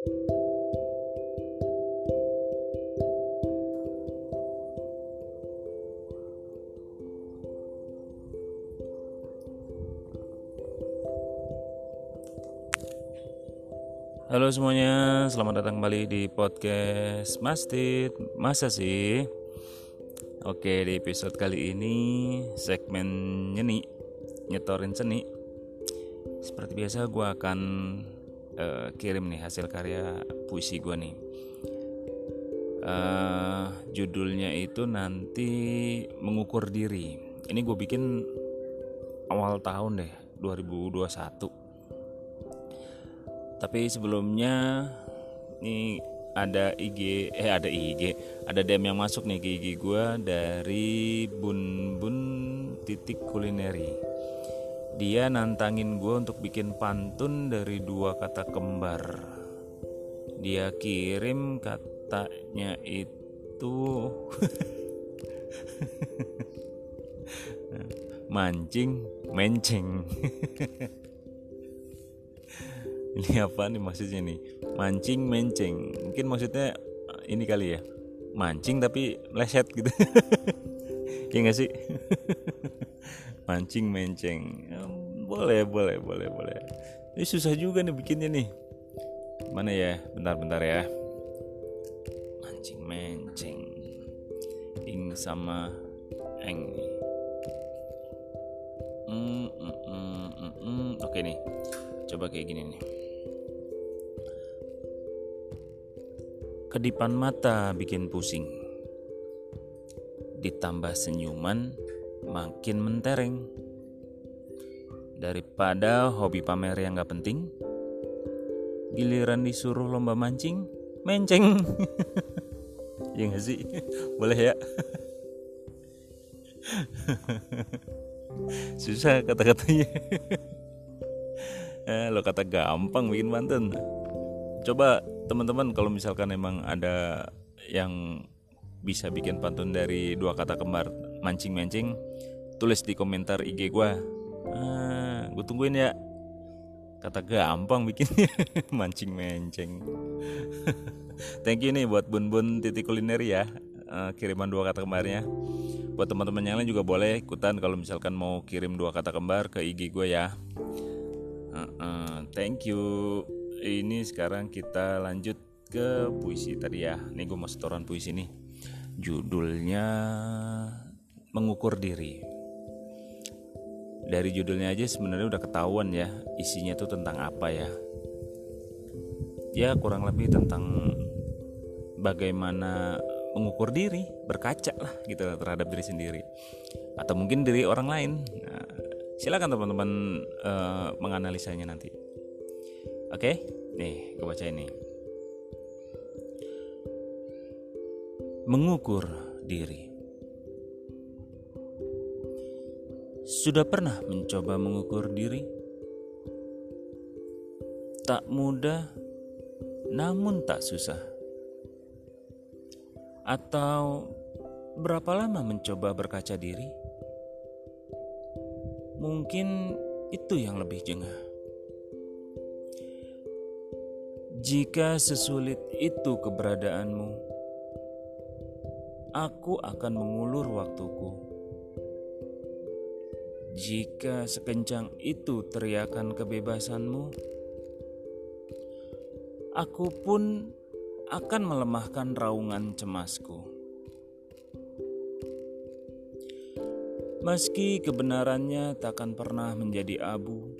Halo semuanya, selamat datang kembali di podcast Mastit. Masa sih? Oke, di episode kali ini segmen nyeni, nyetorin seni. Seperti biasa gue akan uh, kirim nih hasil karya puisi gue nih. Uh, judulnya itu nanti mengukur diri. Ini gue bikin awal tahun deh, 2021 tapi sebelumnya nih ada IG eh ada IG ada DM yang masuk nih ke IG gue dari bun bun titik kulineri dia nantangin gue untuk bikin pantun dari dua kata kembar. Dia kirim katanya itu. Mancing menceng ini apa nih maksudnya nih? Mancing menceng mungkin maksudnya ini kali ya? Mancing tapi leset gitu. Ya nggak sih? Mancing menceng boleh boleh boleh boleh. Ini susah juga nih bikinnya nih. Mana ya? Bentar-bentar ya. Mancing menceng ing sama eng. Mm, mm, mm, mm, mm. oke nih. Coba kayak gini nih. Kedipan mata bikin pusing. Ditambah senyuman makin mentereng. Daripada hobi pamer yang gak penting, giliran disuruh lomba mancing, menceng. ya gak sih? Boleh ya? Susah kata-katanya. eh, lo kata gampang bikin pantun. Coba teman-teman kalau misalkan emang ada yang bisa bikin pantun dari dua kata kembar mancing-mancing tulis di komentar IG gue ah, gue tungguin ya. Kata gampang bikinnya mancing menceng thank you nih buat bun bun titik kuliner ya. Uh, kiriman dua kata kembarnya. Buat teman-teman yang lain juga boleh ikutan kalau misalkan mau kirim dua kata kembar ke IG gue ya. Thank you. Ini sekarang kita lanjut ke puisi tadi ya. Nih gue mau setoran puisi nih. Judulnya Mengukur Diri Dari judulnya aja sebenarnya udah ketahuan ya Isinya tuh tentang apa ya. Ya kurang lebih tentang Bagaimana mengukur diri Berkaca lah gitu terhadap diri sendiri. Atau mungkin diri orang lain. Nah, Silakan teman-teman uh, menganalisanya nanti. Oke, nih gue baca ini. Mengukur diri. Sudah pernah mencoba mengukur diri? Tak mudah, namun tak susah. Atau berapa lama mencoba berkaca diri? Mungkin itu yang lebih jengah. Jika sesulit itu keberadaanmu, aku akan mengulur waktuku. Jika sekencang itu teriakan kebebasanmu, aku pun akan melemahkan raungan cemasku. Meski kebenarannya takkan pernah menjadi abu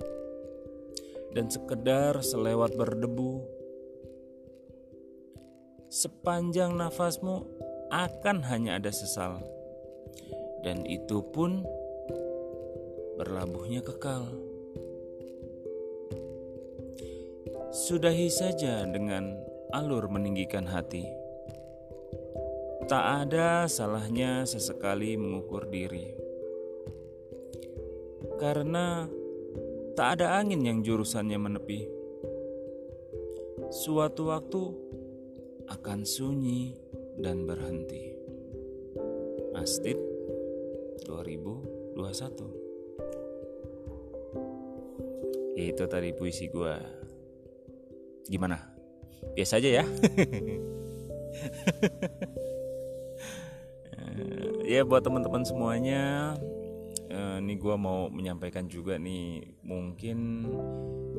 dan sekedar selewat berdebu, sepanjang nafasmu akan hanya ada sesal, dan itu pun berlabuhnya kekal. Sudahi saja dengan alur meninggikan hati. Tak ada salahnya sesekali mengukur diri, karena tak ada angin yang jurusannya menepi. Suatu waktu akan sunyi dan berhenti. Astid 2021 Itu tadi puisi gue Gimana? biasa aja ya. Ya buat teman-teman semuanya uh, nih gue mau menyampaikan juga nih mungkin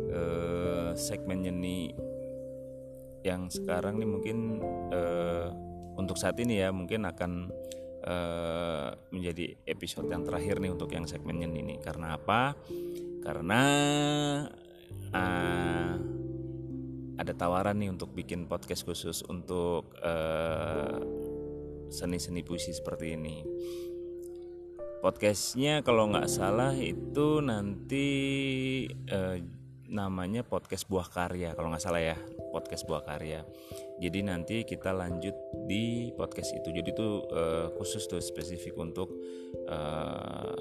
uh, segmennya nih yang sekarang nih mungkin uh, untuk saat ini ya mungkin akan uh, menjadi episode yang terakhir nih untuk yang segmennya ini karena apa karena uh, ada tawaran nih untuk bikin podcast khusus untuk seni-seni uh, puisi seperti ini. Podcastnya kalau nggak salah itu nanti uh, namanya podcast buah karya kalau nggak salah ya podcast buah karya. Jadi nanti kita lanjut di podcast itu. Jadi itu uh, khusus tuh spesifik untuk uh,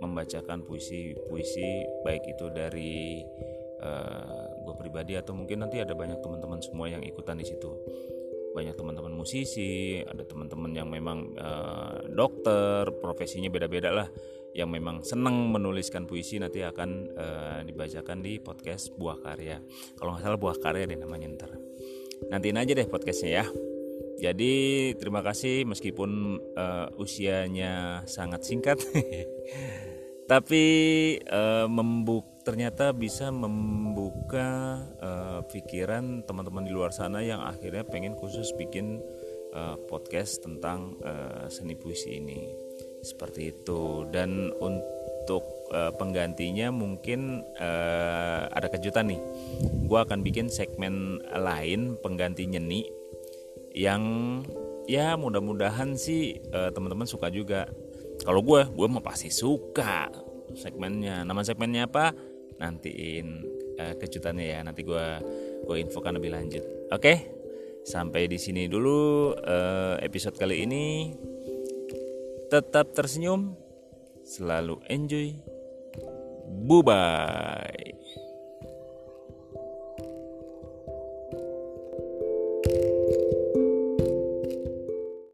membacakan puisi-puisi baik itu dari uh, gue pribadi atau mungkin nanti ada banyak teman-teman semua yang ikutan di situ. Banyak teman-teman musisi ada teman-teman yang memang uh, dokter profesinya beda-beda lah yang memang senang menuliskan puisi nanti akan uh, dibacakan di podcast buah karya. Kalau nggak salah buah karya deh namanya ntar. Nantiin aja deh podcastnya ya. Jadi terima kasih meskipun uh, usianya sangat singkat tapi uh, membuk ternyata bisa membuka uh, pikiran teman-teman di luar sana yang akhirnya pengen khusus bikin uh, podcast tentang uh, seni puisi ini. Seperti itu. Dan untuk uh, penggantinya mungkin uh, ada kejutan nih. Gue akan bikin segmen lain pengganti nyeni yang ya mudah-mudahan sih uh, teman-teman suka juga kalau gue, gue mau pasti suka segmennya. Nama segmennya apa? Nantiin uh, kejutannya ya. Nanti gue gue infokan lebih lanjut. Oke, sampai di sini dulu uh, episode kali ini. Tetap tersenyum, selalu enjoy. Bye bye.